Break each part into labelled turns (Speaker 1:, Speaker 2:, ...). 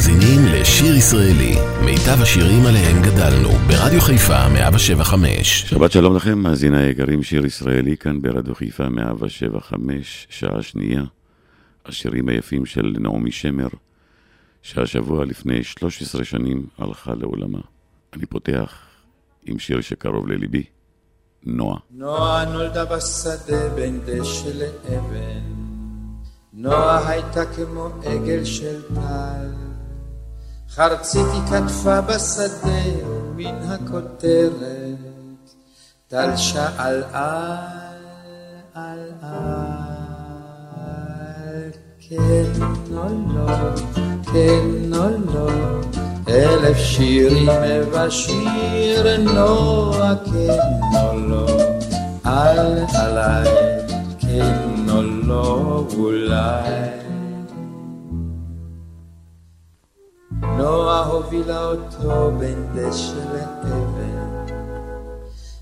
Speaker 1: מאזינים לשיר ישראלי, מיטב השירים עליהם גדלנו, ברדיו חיפה 175.
Speaker 2: שבת שלום לכם, מאזיני היקרים, שיר ישראלי כאן ברדיו חיפה 175, שעה שנייה. השירים היפים של נעמי שמר, שהשבוע לפני 13 שנים הלכה לעולמה. אני פותח עם שיר שקרוב לליבי, נועה.
Speaker 3: נועה נולדה בשדה בין דשא לאבן נועה הייתה כמו עגל של טל, חרצית היא כתפה בשדה מן הכותרת, טל שאל על, על, על, כן או לא, כן או לא, אלף שירים ובשיר נועה כן או לא, על עליי, כן או לא אולי. נועה הובילה אותו בין דשא לאבן,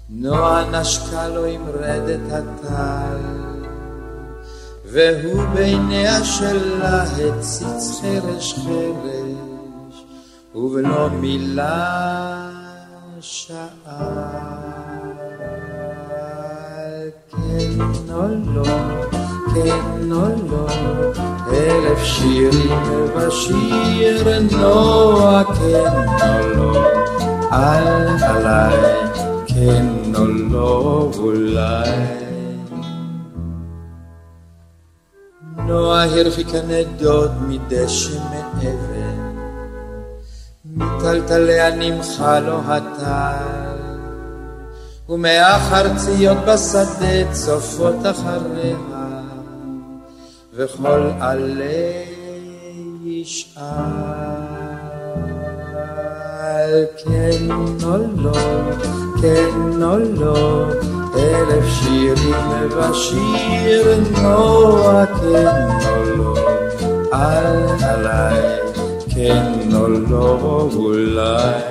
Speaker 3: נועה נשקה לו עם רדת הטל, והוא בעיניה שלה הציץ חרש חרש, ובלא מילה שאל. כן או לא כן או לא, אלף שירים ובשיר נועה כן או לא, אל עליי כן או לא אולי. נועה הרחיקה נדוד מדשא מאבן, מטלטליה נמחה לו הטל, ומהחרציות בשדה צופות אחריה. וכל עלי ישאל כן או לא, כן או לא, אלף שירים ובשיר נועה כן או לא, אל עליי כן או לא אולי.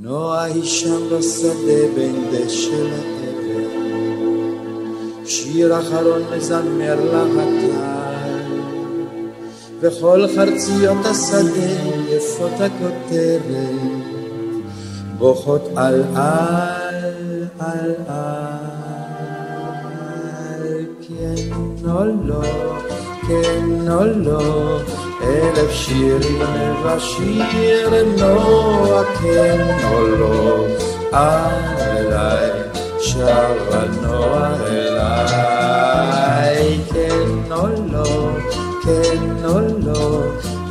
Speaker 3: נועה היא שם בשדה בין דשא שיר אחרון מזמר להטל, וכל חרציות השדה יפות הכותרת, בוכות על על על. על, כן או לא, כן או לא, אלף שירים ושיר נועה, כן או לא, אליי שבה נועה אליי, כן או לא, כן או לא,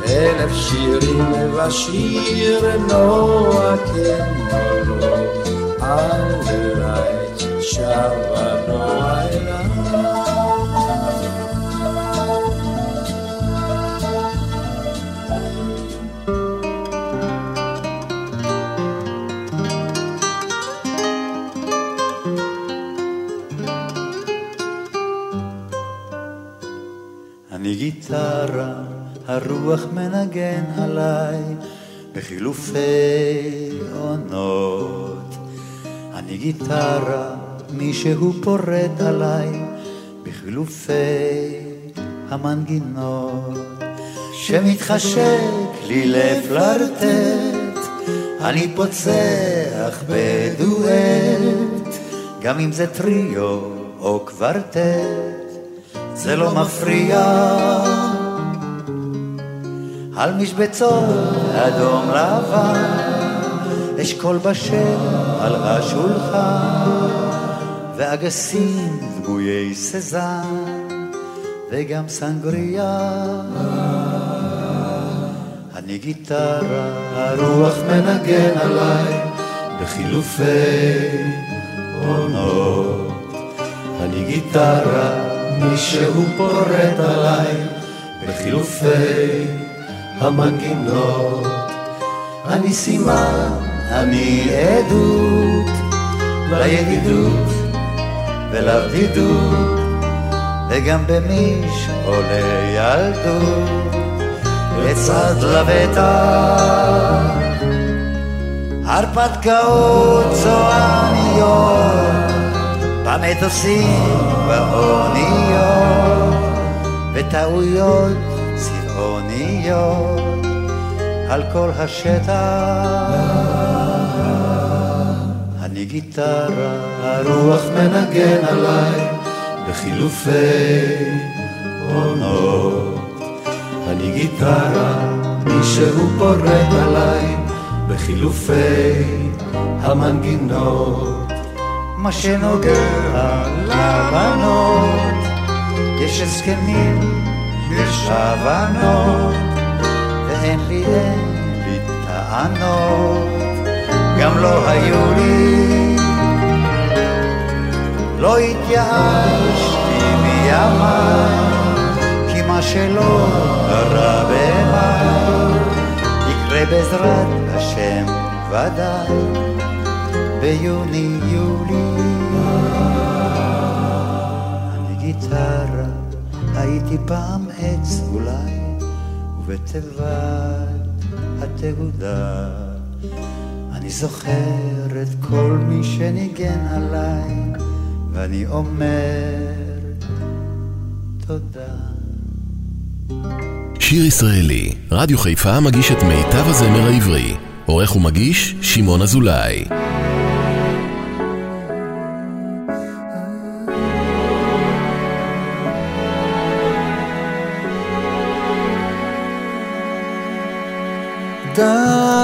Speaker 3: אלף שירים ושיר נועה, כן או לא, אליי שבה נועה אליי.
Speaker 4: אני גיטרה, הרוח מנגן עליי בחילופי עונות. אני גיטרה, מישהו פורט עליי בחילופי המנגינות. שמתחשק לי לפלרטט, אני פוצח בדואט, גם אם זה טריו או קוורטט. זה לא מפריע. על משבצות אדום לבן, אשכול בשל על השולחן, ואגסים דמויי סזן, וגם סנגריה. אני גיטרה, הרוח מנגן עליי, בחילופי עונות. אני גיטרה, מישהו פורט עליי בחילופי המנגינות. אני סימן, אני עדות לידידות ולבדידות, וגם במיש עולה ילדות לצד לבטח. הרפתקאות צועניות במטוסים, באוניות, וטעויות, אוניות על כל השטח. אני גיטרה, הרוח מנגן עליי בחילופי עונות. אני גיטרה, מישהו פורט עליי בחילופי המנגינות. מה שנוגע לבנות, יש הסכמים, יש הבנות, ואין לי, אין לי טענות. גם לא היו לי. לא התייאשתי מימיי, כי מה שלא קרה במאי, יקרה בעזרת השם ודאי, ביוני-יולי. אני גיטרה, הייתי פעם עץ אולי, ובתיבת התהודה. אני זוכר את כל מי שניגן עליי, ואני אומר תודה.
Speaker 1: שיר ישראלי, רדיו חיפה מגיש את מיטב הזמר העברי. עורך ומגיש, שמעון אזולאי.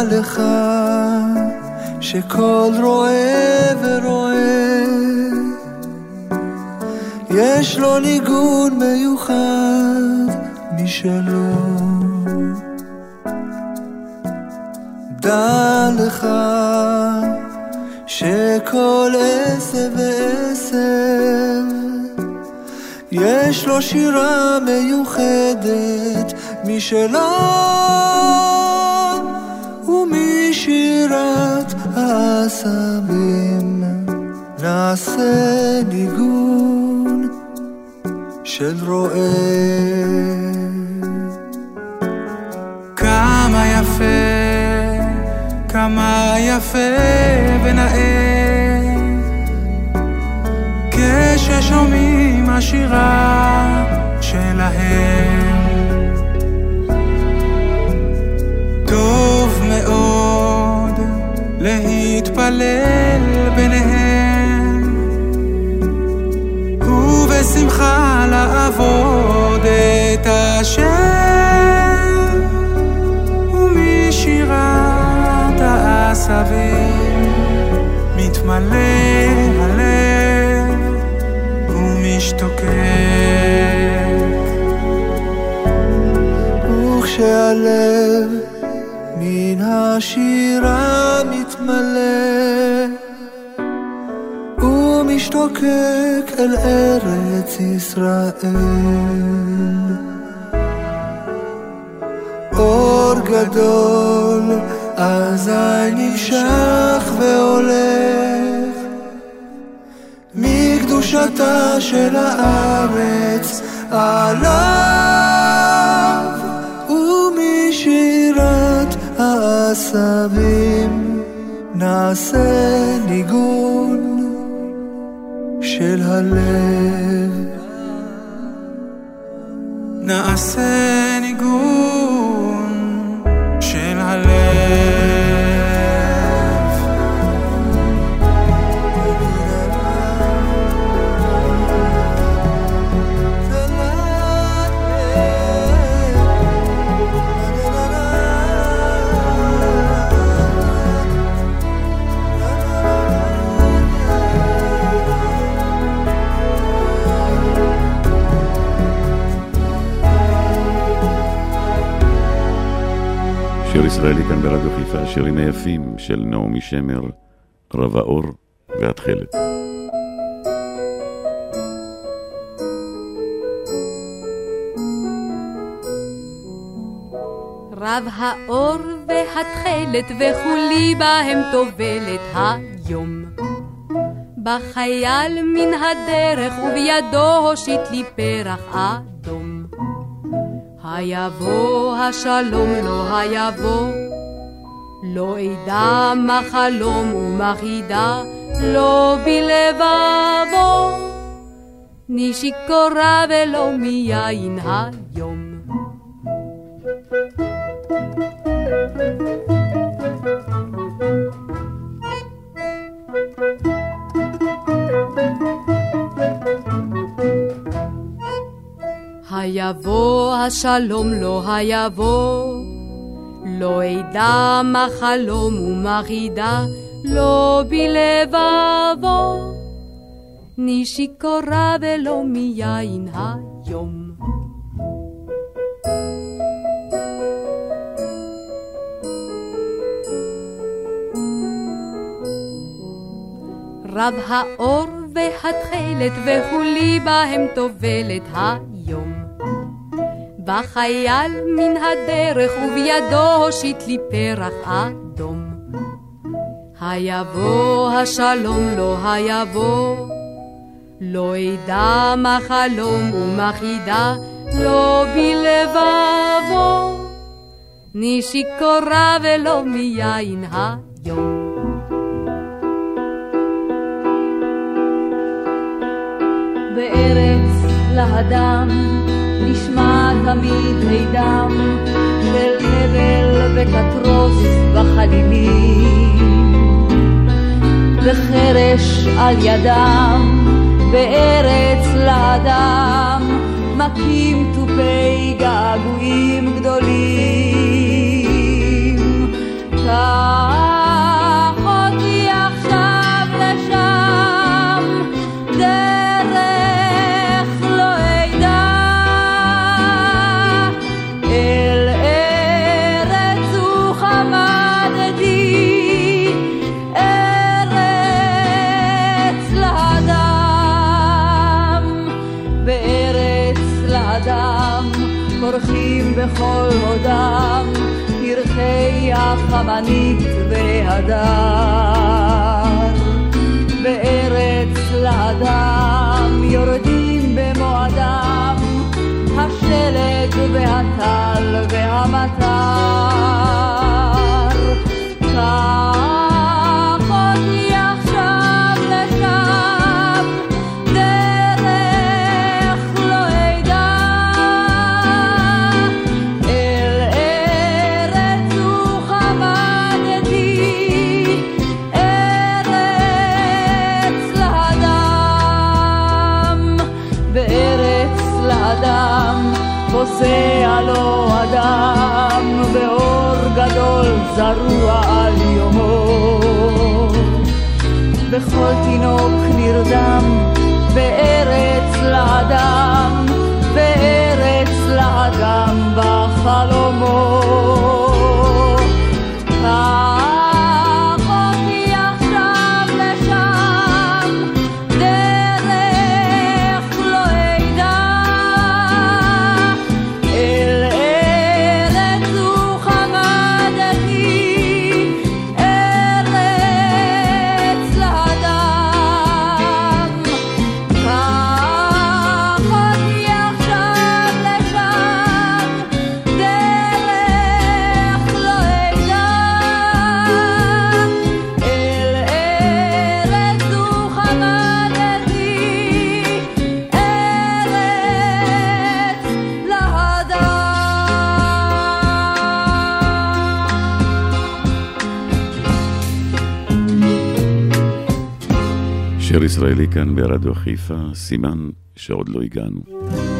Speaker 5: דע לך שכל רואה ורואה יש לו ניגון מיוחד משלו. דע לך שכל עשב ועשב יש לו שירה מיוחדת משלו ומשירת העשבים נעשה ניגון של רועה. כמה יפה, כמה יפה ונאה, כששומעים השירה שלהם. להתפלל ביניהם. ובשמחה לעבוד את השם. ומשירת העשבים מתמלא הלב ומשתוקק. וכשהלב מן השירה מתמלא ומשתוקק אל ארץ ישראל. אור גדול אזי נמשך והולך מקדושתה של הארץ עליו ומשירת העשבים נעשה ניגון של הלב. נעשה ניגון
Speaker 2: שיר ישראלי כאן ברדיו חיפה, השירים היפים של נעמי שמר, רב האור והתכלת.
Speaker 6: רב האור והתכלת וכולי בהם טובלת היום. בחייל מן הדרך ובידו הושיט לי פרח. היבוא השלום לא היבוא, לא אדע מה חלום ומה חידה, לא בלבבו, נשיכורה ולא מיין היום. thank you השלום לא היבוא. לא אדע מה חלום ומה חידה, לא בלבבו. ני שיכורה ולא מיין היום. רב האור והתכלת וכולי בהם טובלת היום. בא חייל מן הדרך ובידו הושיט לי פרח אדום. היבוא השלום לא היבוא, לא אדע מה חלום ומה חידה, לא בלבבו. ני שיכורה ולא מיין היום.
Speaker 7: בארץ להדם תמיד הידם של הבל וקטרוס בחלילים וחרש על ידם בארץ לאדם מכים תופי געגועים גדולים. בכל הודם, פרחי החמנית והדר. בארץ לאדם יורדים במועדם, השלג והטל והמטר. נוסע לו אדם באור גדול זרוע על יומו. בכל תינוק נרדם בארץ לאדם, בארץ לאדם בחלומות.
Speaker 8: ישראלי כאן ברדיו חיפה, סימן שעוד לא הגענו.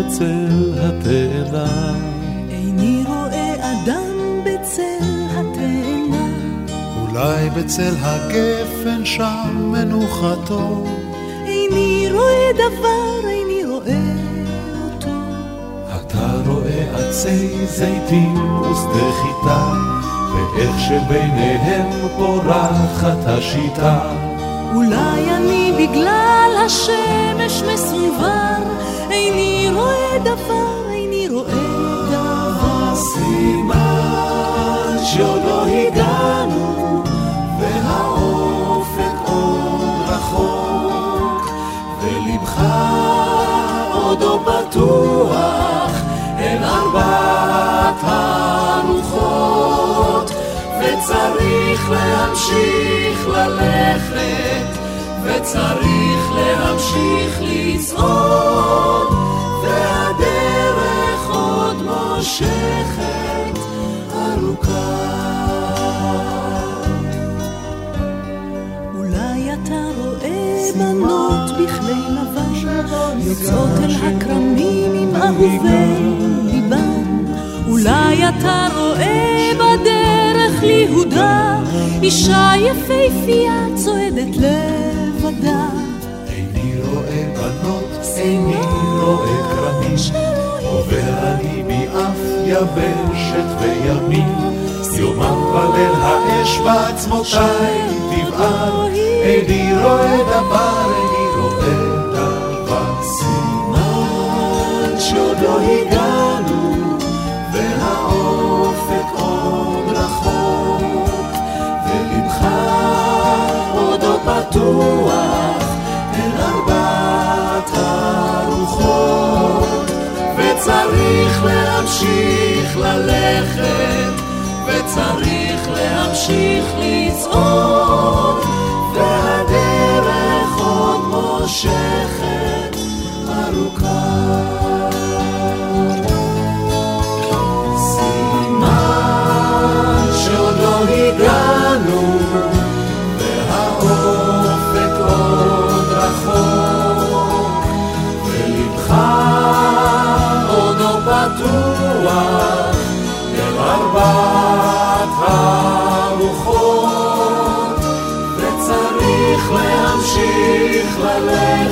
Speaker 9: בצל התאנה.
Speaker 10: איני רואה אדם בצל התאנה.
Speaker 11: אולי בצל הגפן שם מנוחתו.
Speaker 12: איני רואה דבר, איני רואה אותו.
Speaker 8: אתה רואה עצי זיתים ושדה חיטה, ואיך שביניהם פורחת השיטה.
Speaker 12: אולי אני בגלל השם השמש מסונבר, איני רואה דבר, איני רואה דבר.
Speaker 8: סימן שעוד לא הגענו, והאופק עוד רחוק, ולבך עוד לא פתוח אל ארבעת הרוחות, וצריך להמשיך ללכת, וצריך להמשיך לצעוד, והדרך עוד מושכת ארוכה.
Speaker 12: אולי אתה רואה בנות בכלי לבן, יוצאות אל הכרמים עם אהובי ליבן. אולי אתה רואה בדרך ליהודה, אישה יפהפייה צועדת לבדה.
Speaker 8: איני רואה בנות, איני רואה כרמים, עובר אני מאף יבשת וימים, יומם וליל האש בעצמותיי תבער, איני רואה דבר, איני רואה דבר. סימן שעוד לא הגענו, וצריך להמשיך ללכת, וצריך להמשיך לצעוד, והדרך עוד מושכת ארוכה. להמשיך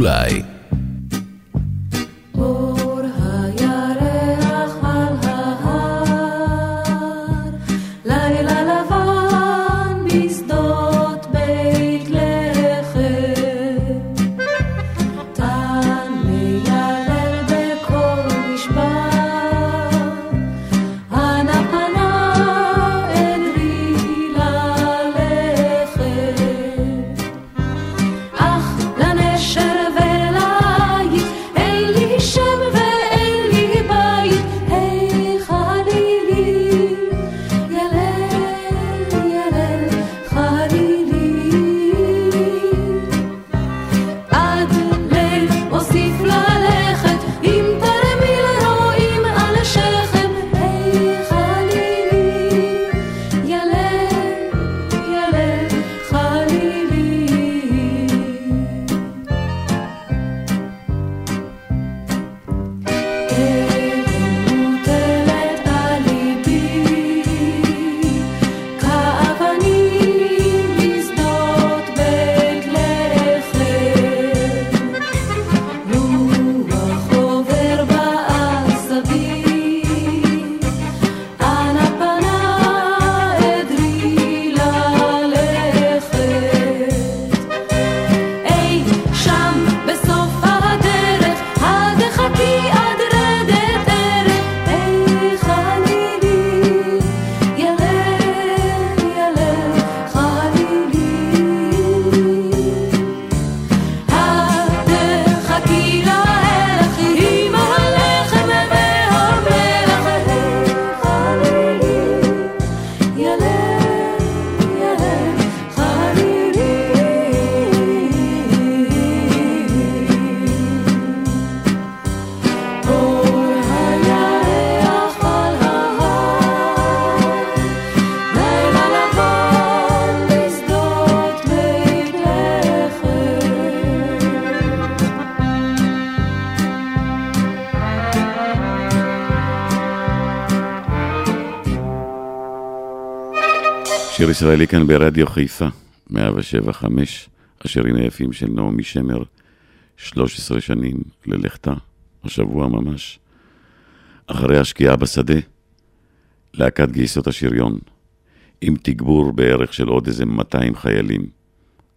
Speaker 1: שמעון אזולאי
Speaker 2: ישראלי כאן ברדיו חיפה, 175, השירים היפים של נעמי שמר, 13 שנים ללכתה, השבוע ממש. אחרי השקיעה בשדה, להקת גייסות השריון, עם תגבור בערך של עוד איזה 200 חיילים,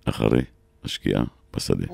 Speaker 2: אחרי השקיעה בשדה.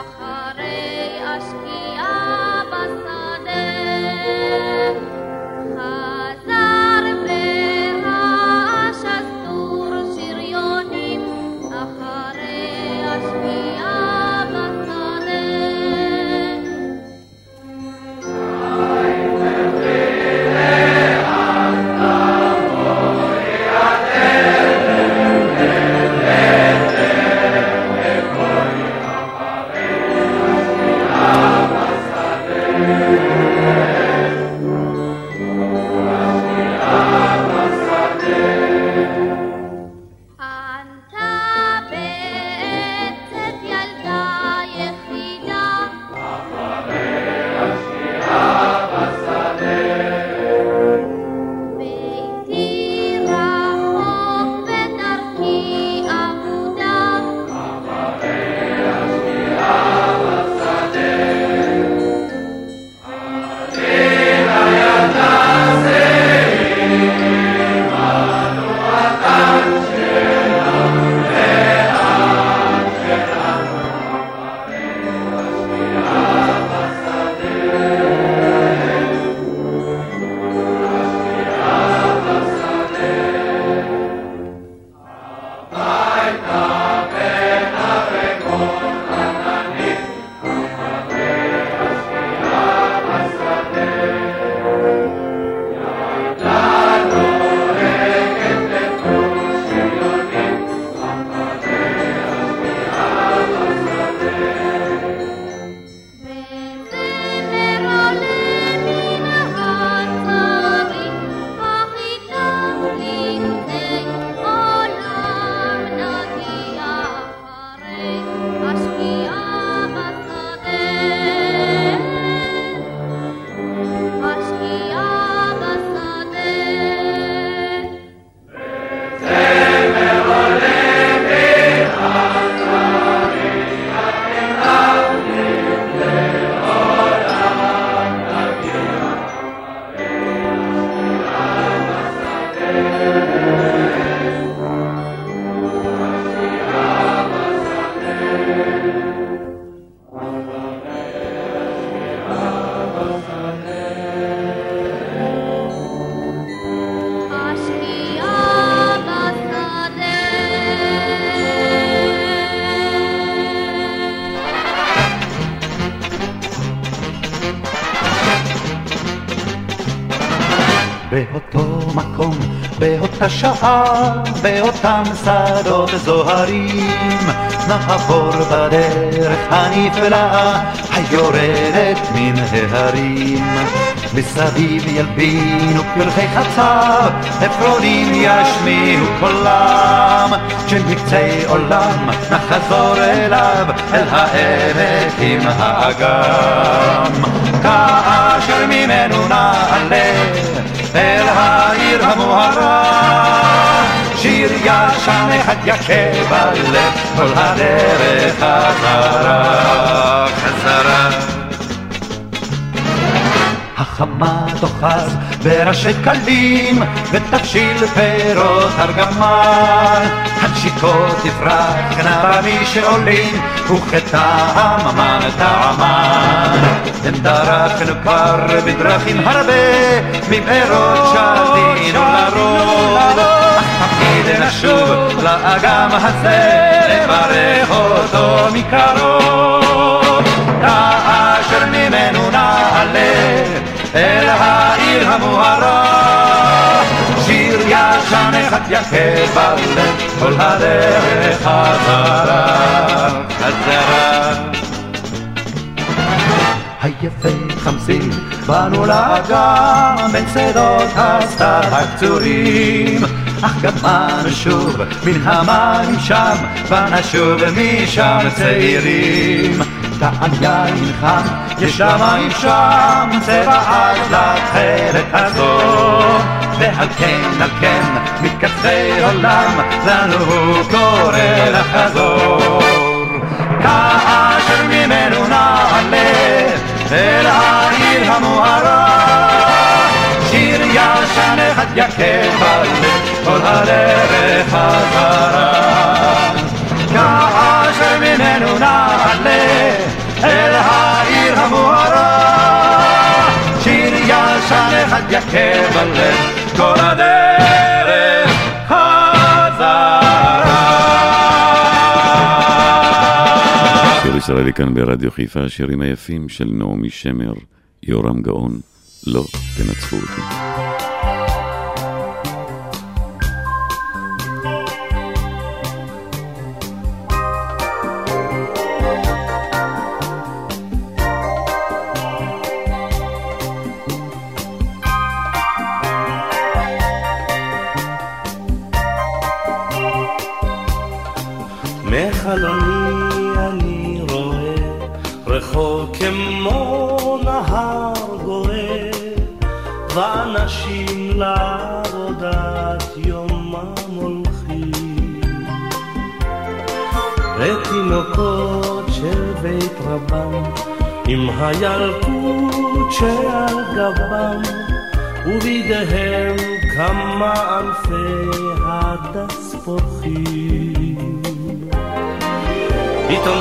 Speaker 13: אחרי אשכי באותה שעה, באותם שדות זוהרים, נעבור בדרך הנפלאה היורדת מן ההרים. מסביב ילבינו פרחי חצב, עפרונים ישמיעו קולם, כשמקצה עולם נחזור אליו, אל העמק עם האגם. כאשר ממנו נעלה אל העיר המוארה, שיר ישן אחד יכה בלב, כל הדרך חזרה, חזרה. החמה תאחז בראשי קלים ותבשיל פירות ארגמן. הנשיקות תפרחנה במי שעולים וכטעם המן טעמן הם דרכנו כבר בדרכים הרבה מבארות שתינו לרוב. תמיד נשוב לאגם הזה לברך אותו מקרוב אל העיר המוארה. שיר ישן אחד יכה בלב, כל הדרך חזרה, חזרה. היפה חמסים, באנו לאגם בין שדות הסתר הקצורים. אך גם אנו שוב מן המים שם, ונשוב משם צעירים. טען יין חם, יש למים שם, צבע עד לתכלת הזו. ועל כן, על כן, מקצה עולם, לנו הוא קורא לחזור. כאשר ממנו נעלה, אל העיר המוארה, שיר ישן אחד יכה בלב, כל הדרך חזרה. בלב, כל הדרך חזרה.
Speaker 14: שיר ישראלי כאן ברדיו חיפה, השירים היפים של נעמי שמר, יורם גאון, לא תנצחו אותי.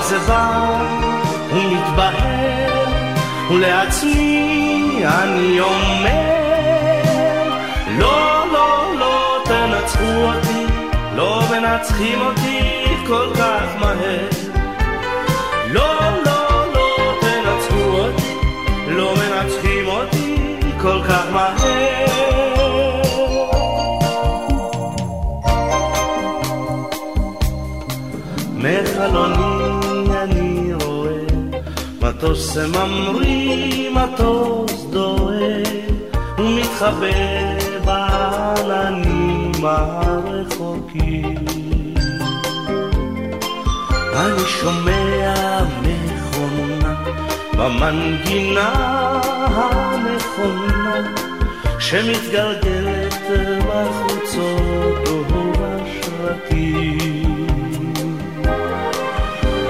Speaker 15: זה בא ומתבהר, ולעצמי אני אומר, לא, לא, לא תנצחו אותי, לא מנצחים אותי כל כך מהר. לא, לא, לא תנצחו אותי, לא מנצחים אותי כל כך מהר. מטוס ממריא, מטוס דוהה ומתחבא בעננים הרחוקים. אני שומע מכונה במנגינה הנכונה שמתגלגלת בחוצות ובשרקים.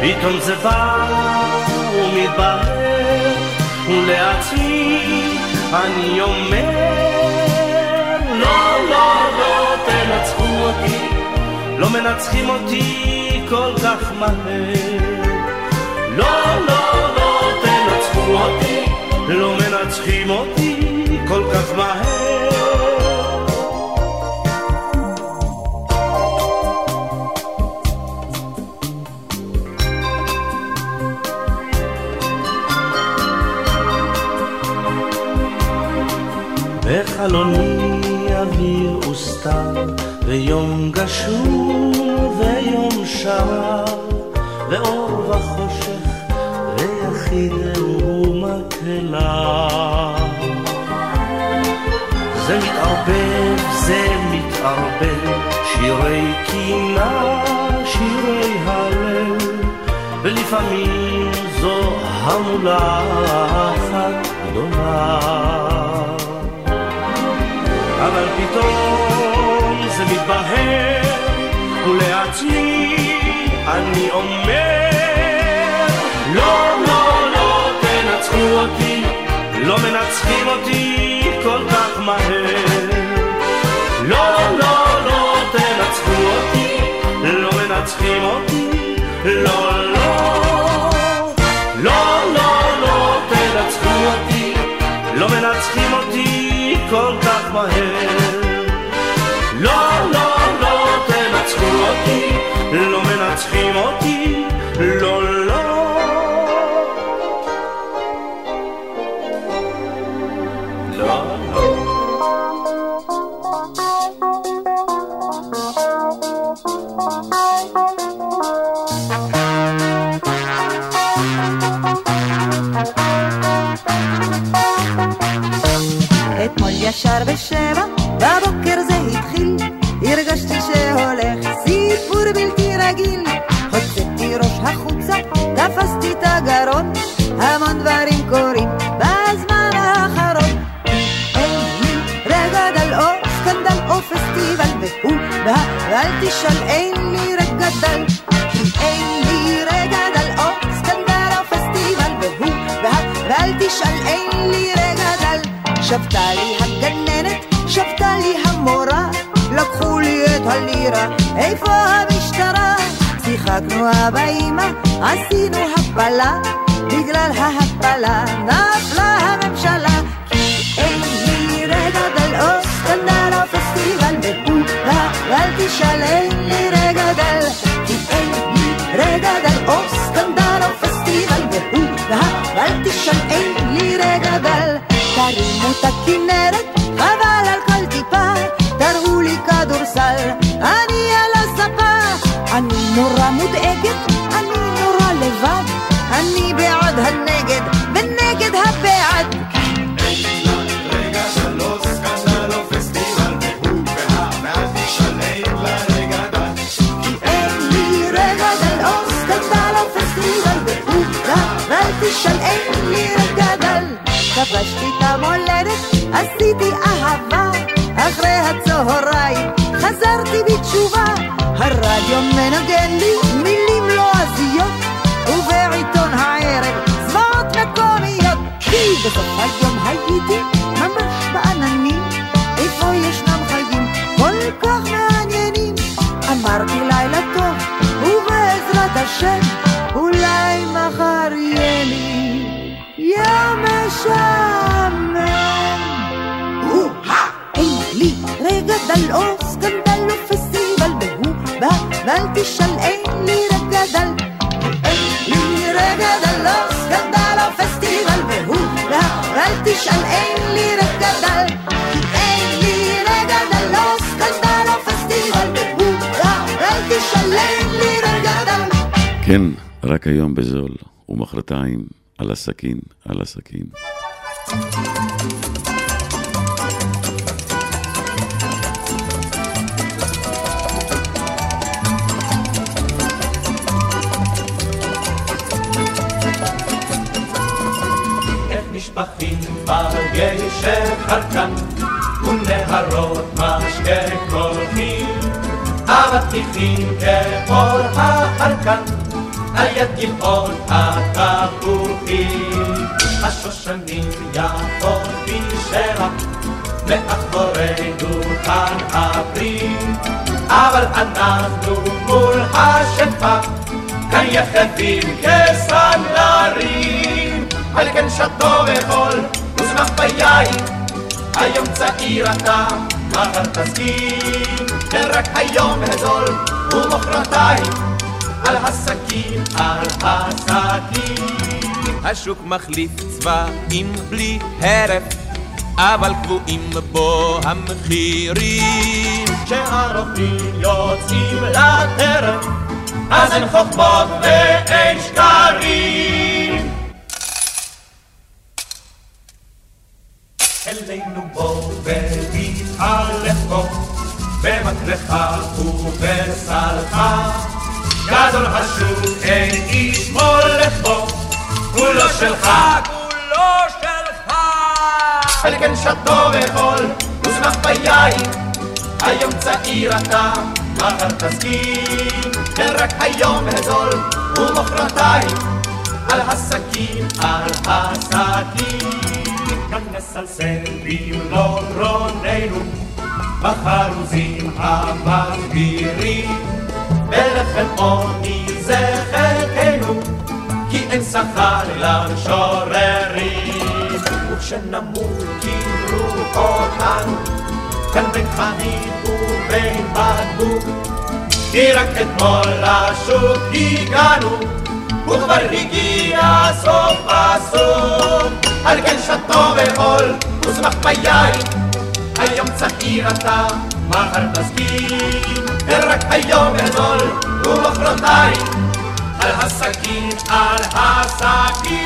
Speaker 15: פתאום זה בא ומתברר, ולעצמי אני אומר, לא, לא, לא תנצחו אותי, לא מנצחים אותי כל כך מהר. לא, לא, לא תנצחו אותי, לא מנצחים אותי כל כך מהר. בחלוני אוויר וסתר, ויום גשור ויום שר, ואור וחושך, ויחיד ומקהלה. זה מתערבב, זה מתערבב, שירי קינה, שירי הלב, ולפעמים זו המולה אחת גדולה. אבל פתאום זה מתבהר, ולעצמי אני אומר, לא, לא, לא תנצחו אותי, לא מנצחים אותי כל כך מהר. לא, לא, לא תנצחו אותי, לא מנצחים אותי, לא, לא. לא, לא, לא תנצחו אותי, לא מנצחים אותי כל כך מהר. לא,
Speaker 16: תרימו את הכנרת, חבל על כל טיפה, תראו לי כדורסל, אני על הספה. אני נורא מודאגת, אני נורא לבד, אני בעד הנגד, ונגד הבעד. תשאל, אין לי. כבשתי את המולדת, עשיתי אהבה, אחרי הצהריים חזרתי בתשובה. הרדיו מנגן לי מילים לועזיות, ובעיתון הערב זוועות מקומיות. כי בסוף היום הייתי ממש בעננים, איפה ישנם חיים כל כך מעניינים. אמרתי לילה טוב, ובעזרת השם, רגע דל או סקנדל או פסטיבל, והוא בא, ואל תשאל, אין לי רגע דל. אין לי רגע דל או סקנדל או פסטיבל, והוא בא, ואל תשאל, אין לי רגע דל. אין לי רגע דל או סקנדל או פסטיבל, והוא בא, ואל תשאל, אין לי רגע דל.
Speaker 14: כן, רק היום בזול, ומחרתיים על הסכין, על הסכין.
Speaker 17: איך נשפכים בגשר חרקן, ונהרות משקה קולחים, אבטיחים כאור החרקן, על יד גבעות התפוחים. השושנים יפות בשרח, מאחורי דוכן הפרים, אבל אנחנו מול השפע, כאן יחדים כסנדלרים. על כן שתו וחול, וזמן
Speaker 18: ביין, היום צעיר אתה, מחר תסכים, כן רק היום הזול, ומחרתיים, על הסכין, על הסכין.
Speaker 15: השוק מחליף צבעים בלי הרף, אבל קבועים בו המחירים.
Speaker 18: כשהרופאים יוצאים לטרף, אז אין חוכמות ואין שקרים. אלינו בוא והתהלך בו, במקלך ובסלך. גדול השוק אין איש מולך בו, כולו שלך,
Speaker 15: כולו שלך.
Speaker 18: חלקן שתו וחול, וזנח ביין, היום צעיר אתה, מחר תסכים, כן רק היום הזול, ומחרתיים, על הסכין, על הסכין. כאן מסלסלים לא רוננו, בחרוזים המסבירים, בלחם עוני זה חלקנו, כי אין שכר למשוררים. וכשנמות קיבלו אותנו, כאן בין חנית ובין בקבוק, כי רק אתמול לשוק הגענו, וכבר הגיע סוף הסוף. על כן שתו ועול, ושמח ביין, היום צעיר אתה, מחר תסכים, רק היום גדול, ומחרתיים, על הסכין, על הסכין.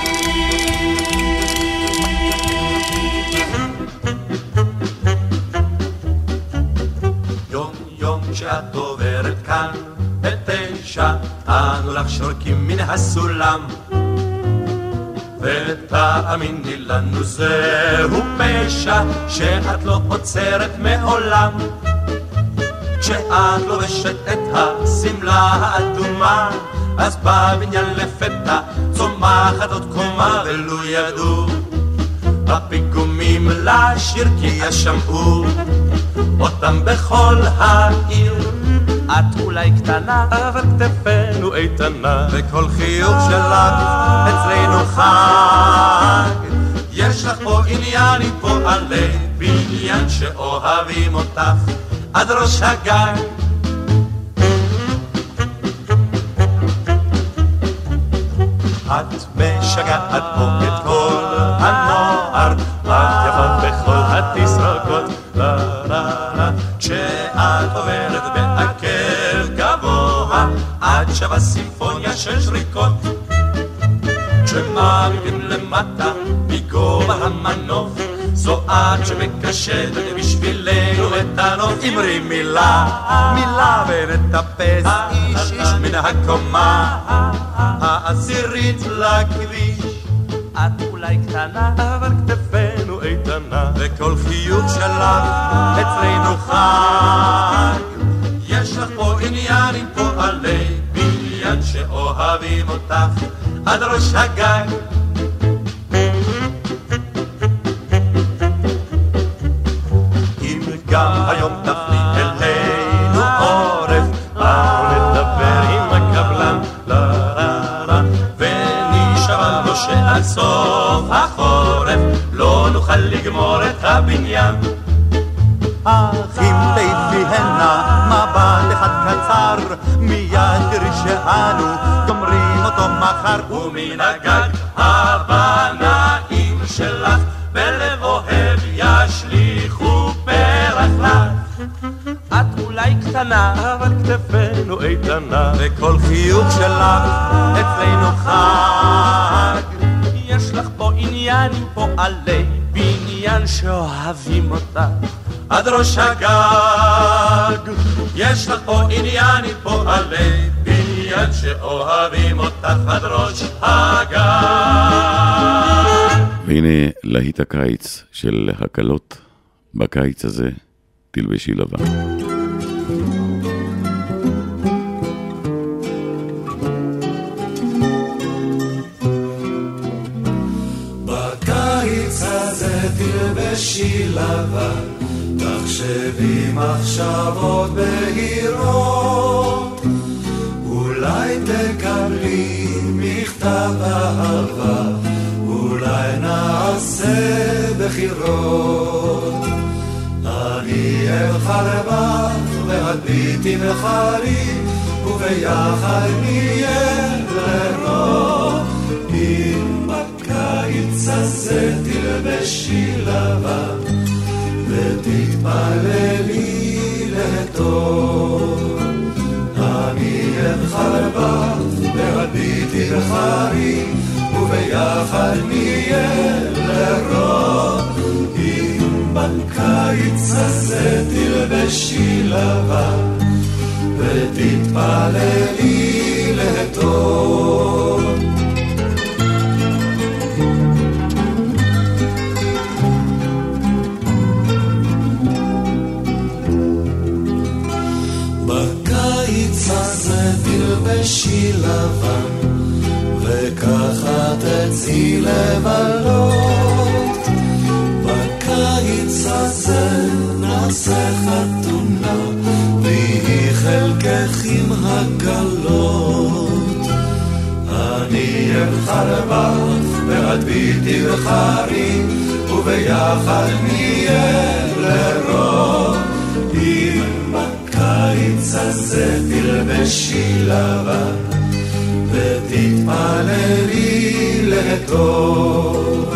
Speaker 17: יום יום כשאת עוברת כאן, בתשע, אנו לך שורקים מן הסולם. ותאמיני לנו זהו פשע שאת לא עוצרת מעולם. כשאת לובשת את השמלה האדומה אז בבניין לפתע צומחת עוד קומה ולו ידעו. הפיגומים לשיר כי ישמעו אותם בכל העיר
Speaker 15: את אולי קטנה,
Speaker 17: אבל כתפינו איתנה, וכל חיוך שלך אצלנו חג. יש לך פה עניין עם פועלי בניין שאוהבים אותך עד ראש הגג. את משגעת פה את כל הנוער, את יפה בכל התסרוקות, שווה סימפוניה של שריקות. כשמעמידים למטה מגובה המנוף, זו את שמקשטת בשבילנו את הנוף. אמרי מילה, מילה ונטפס איש איש מן הקומה העשירית לכביש.
Speaker 15: את אולי קטנה,
Speaker 17: אבל כתפינו איתנה, וכל חיוך שלך אצלנו חג. יש לך פה עניין עם פועלי בניין שאוהבים אותך עד ראש הגג. אם גם היום החורף לא נוכל לגמור את הבניין. אך אם הנה מבט אחד קצר, מיד תראי שאנו גומרים אותו מחר. ומן הגג הבנאים שלך בלב אוהב ישליכו פרח לך.
Speaker 15: את אולי קטנה,
Speaker 17: אבל כתפינו איתנה, וכל חיוך שלך אצלנו חג.
Speaker 15: יש לך פה עניין עם פועלי בניין שאוהבים אותך
Speaker 17: עד ראש הגג. יש לך פה עניין עם פועלי בניין שאוהבים אותך עד ראש הגג.
Speaker 2: והנה להיט הקיץ של הקלות, בקיץ הזה תלבשי לבן.
Speaker 8: בקיץ הזה תלבשי לבן, תחשבי מחשבות בהירות, אולי תקבלי מכתב אהבה, אולי נעשה
Speaker 19: בחירות. אני אבחר בך והביטי בחרי, וביחד נהיה לרוב. אם בקיץ הזה תלבשי לבן, ותתפללי לטוב. אני בך והביטי בחרי, וביחד נהיה לרוב. אם בקיץ הזה תלבשי לבן, ותתפללי לבן, וככה תצאי לבלות. בקיץ הזה נעשה חתונה, ויהי חלקך עם הקלות. אני אבחר בך, ואת ביתי בחרי, וביחד נהיה לרוב. אם בקיץ הזה תלבשי לבן, ותתפללי לטוב.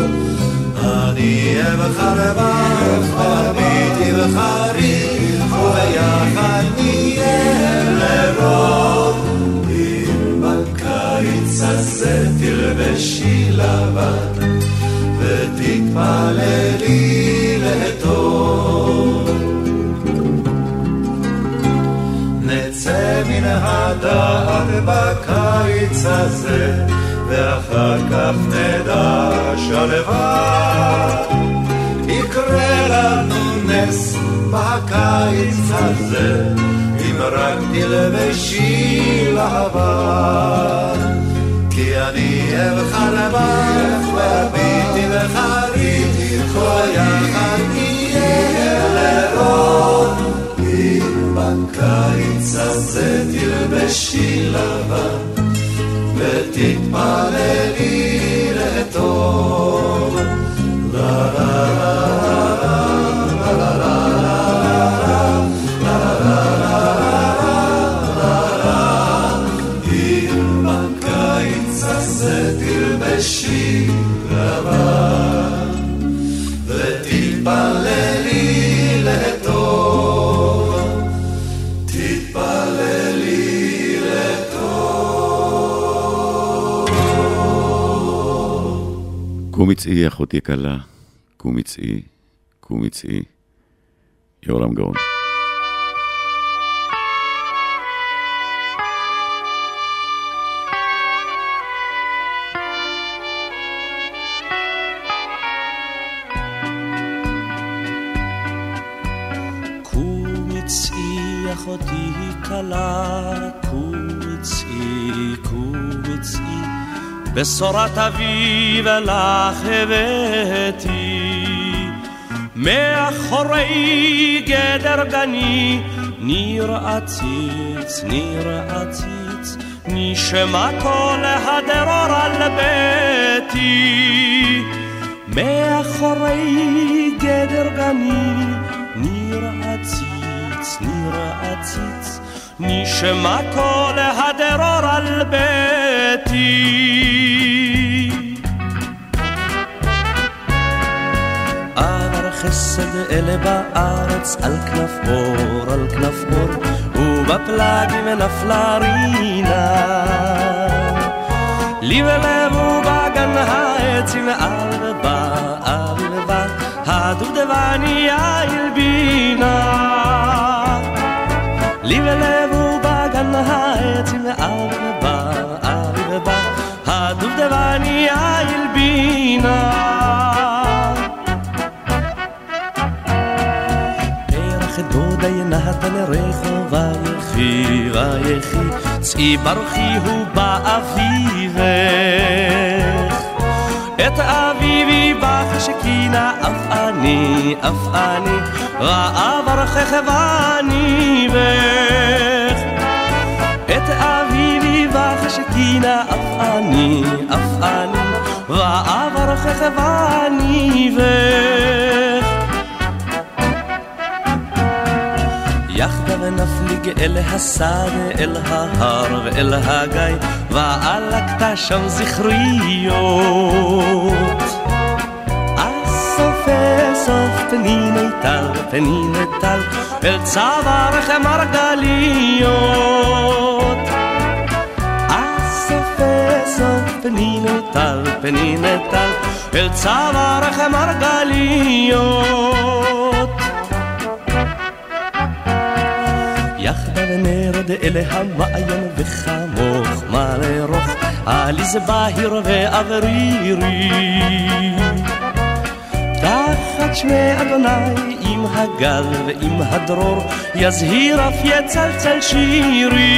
Speaker 19: אני אבחר בך, וביתי בחרי, וביחד נהיה לרוב. אם בקיץ הזה תלבשי לבן, ותתפללי לטוב. נצא מן הדעת בקיץ הזה, ואחר כך נדע שלווה. יקרה לנו נס בקיץ הזה, אם רק תלבשי לבן. כי אני אבחר בך, והביטי וחריתי, כל יחד נהיה לרוב. בקיץ הזה תלבשי לבן, ותתפללי
Speaker 14: קומי צאי, אחותי כלה, קומי צאי, קומי צאי. יורם גאון.
Speaker 15: בשורת אביב לך הבאתי. מאחורי גדר גני, ניר עציץ, ניר עציץ, נשמע קול הדרור על ביתי. מאחורי גדר גני, ניר עציץ, ניר עציץ, נשמע קול הדרור על ביתי. חסד אלה בארץ על כנף אור, על כנף אור, ובפלגים נפלה רינה. לי ולב ובגן העצים על ובא, על ובא, הדובדבניה הלבינה. לי ולב ובגן העצים על ובא, על ובא, הדובדבניה הלבינה. ינתן רחובה יחי ויחי צאי ברוכי הוא באביבך את אביבי בך שכינה אף אני אף אני ראה ברכך ואני בך את אביבי בך שכינה אף אני אף אני ראה ברכך ואני בך נסיג אל השדה, אל ההר ואל הגיא, ועלקת שם זכריות. אסוף פניני טל, פניני טל, אל צווארך מרגליות. אסוף אסוף פניני טל, פניני טל, אל צווארך מרגליות. יחדיו נרד אל המעיין וחמוך מלרוך, עליז בהיר ואוורירי. תחת שמי אדוני עם הגל ועם הדרור, יזהיר אף יצלצל שירי.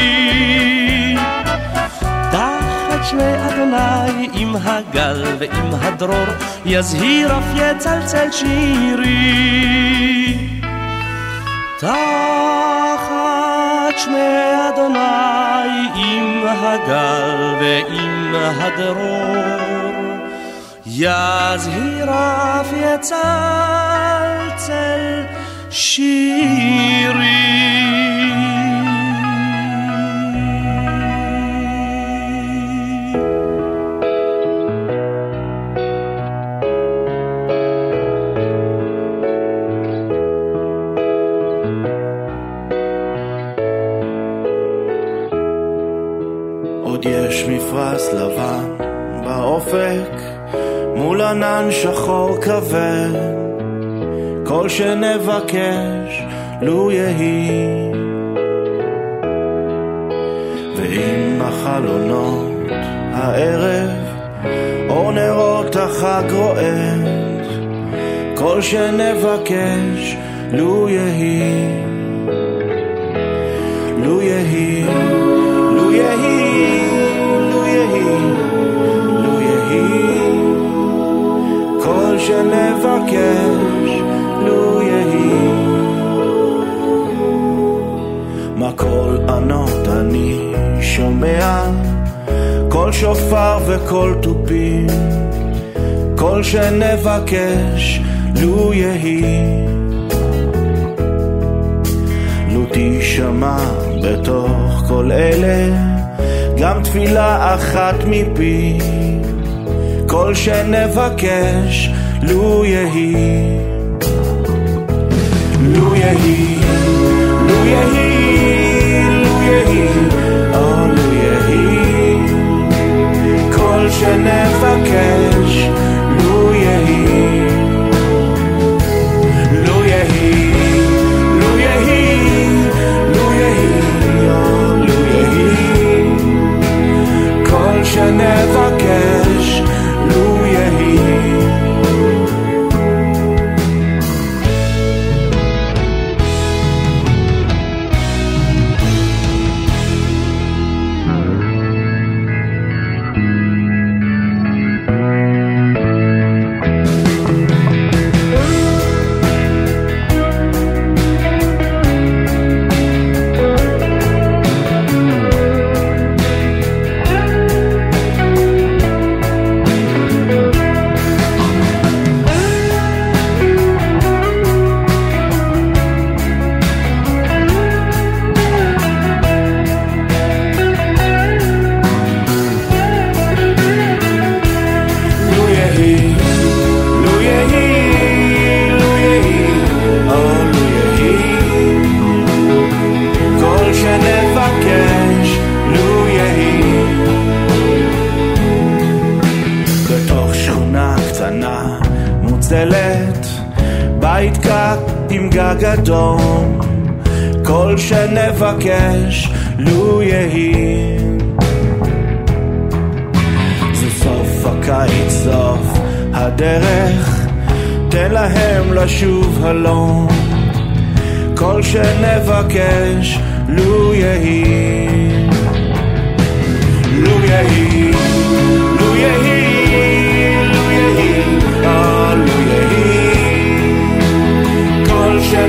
Speaker 15: תחת שמי אדוני עם הגל ועם הדרור, יזהיר אף יצלצל שירי. תחת שמי אדוני עם הגל ועם הדרור, יזהיר אף יצלצל שירי.
Speaker 19: מפרש לבן באופק מול ענן שחור כבד. כל שנבקש לו יהי. ואם החלונות הערב אור נרות החג רועד. כל שנבקש לו יהי. לו יהי לו יהי שנבקש לו יהי. מה קול ענות אני שומע? קול שופר וקול תופים. כל שנבקש לו יהי. לו תשמע בתוך כל אלה גם תפילה אחת מפי, כל שנבקש, לו יהי. לו יהי, לו יהי, לו יהי, או לו יהי. כל שנבקש, לו יהי. לו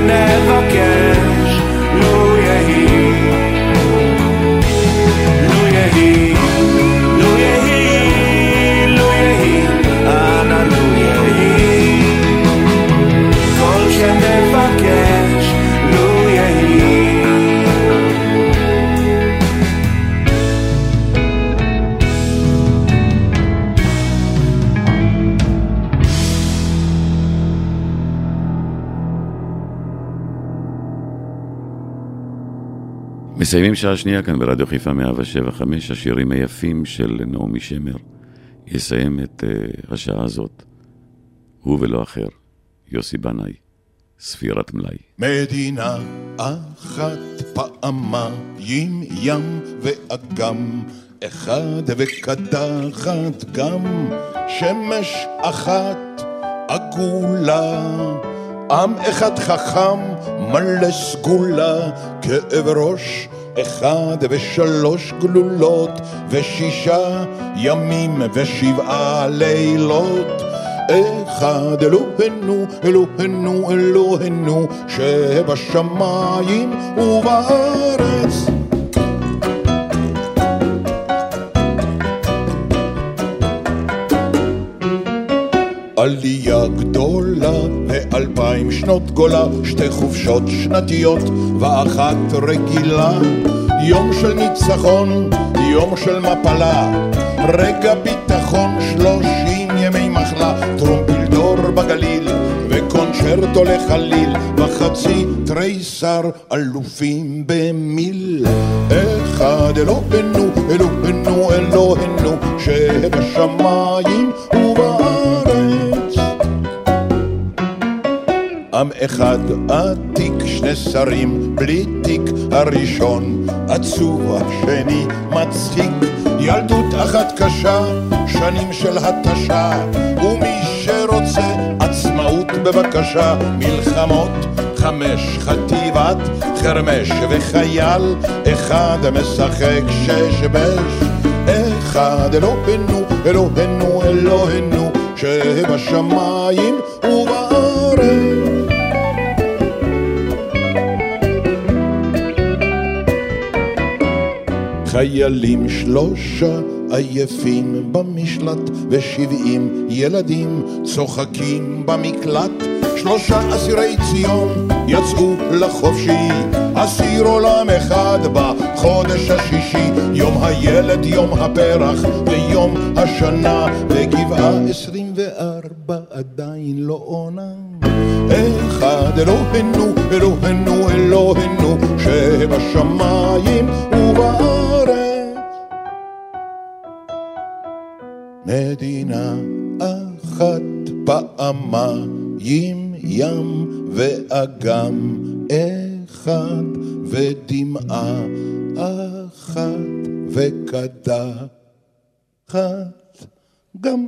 Speaker 19: כל שנבקש,
Speaker 2: מסיימים שעה שנייה כאן ברדיו חיפה 175, השירים היפים של נעמי שמר. יסיים את uh, השעה הזאת, הוא ולא אחר, יוסי בנאי, ספירת מלאי.
Speaker 20: מדינה אחת פעמיים ים ואגם, אחד וקדחת גם, שמש אחת עגולה. עם אחד חכם, מלא סגולה, כאב ראש אחד ושלוש גלולות, ושישה ימים ושבעה לילות. אחד אלוהינו, אלוהינו, אלוהינו, שבשמיים ובארץ. עלייה גדולה ואלפיים שנות גולה, שתי חופשות שנתיות ואחת רגילה. יום של ניצחון, יום של מפלה, רגע ביטחון, שלושים ימי מחלה, טרומפילדור בגליל וקונצ'רטו לחליל, וחצי תריסר אלופים במיל. אחד אלוהינו, אלוהינו, אלוהינו, שבשמיים ובארץ. עם אחד עתיק, שני שרים בלי תיק, הראשון עצוב, השני מצחיק. ילדות אחת קשה, שנים של התשה, ומי שרוצה עצמאות בבקשה, מלחמות חמש, חטיבת חרמש וחייל אחד משחק שש בש. אחד אלוהינו, אלוהינו, אלוהינו, שבשמיים ובארץ. חיילים שלושה עייפים במשלט, ושבעים ילדים צוחקים במקלט. שלושה אסירי ציון יצאו לחופשי, אסיר עולם אחד בחודש השישי, יום הילד, יום הפרח ויום השנה, וגבעה עשרים וארבע עדיין לא עונה. אחד אלוהינו, אלוהינו, אלוהינו, שבשמיים ובארץ. מדינה אחת פעמיים ים ואגם אחד ודמעה אחת וקדחת גם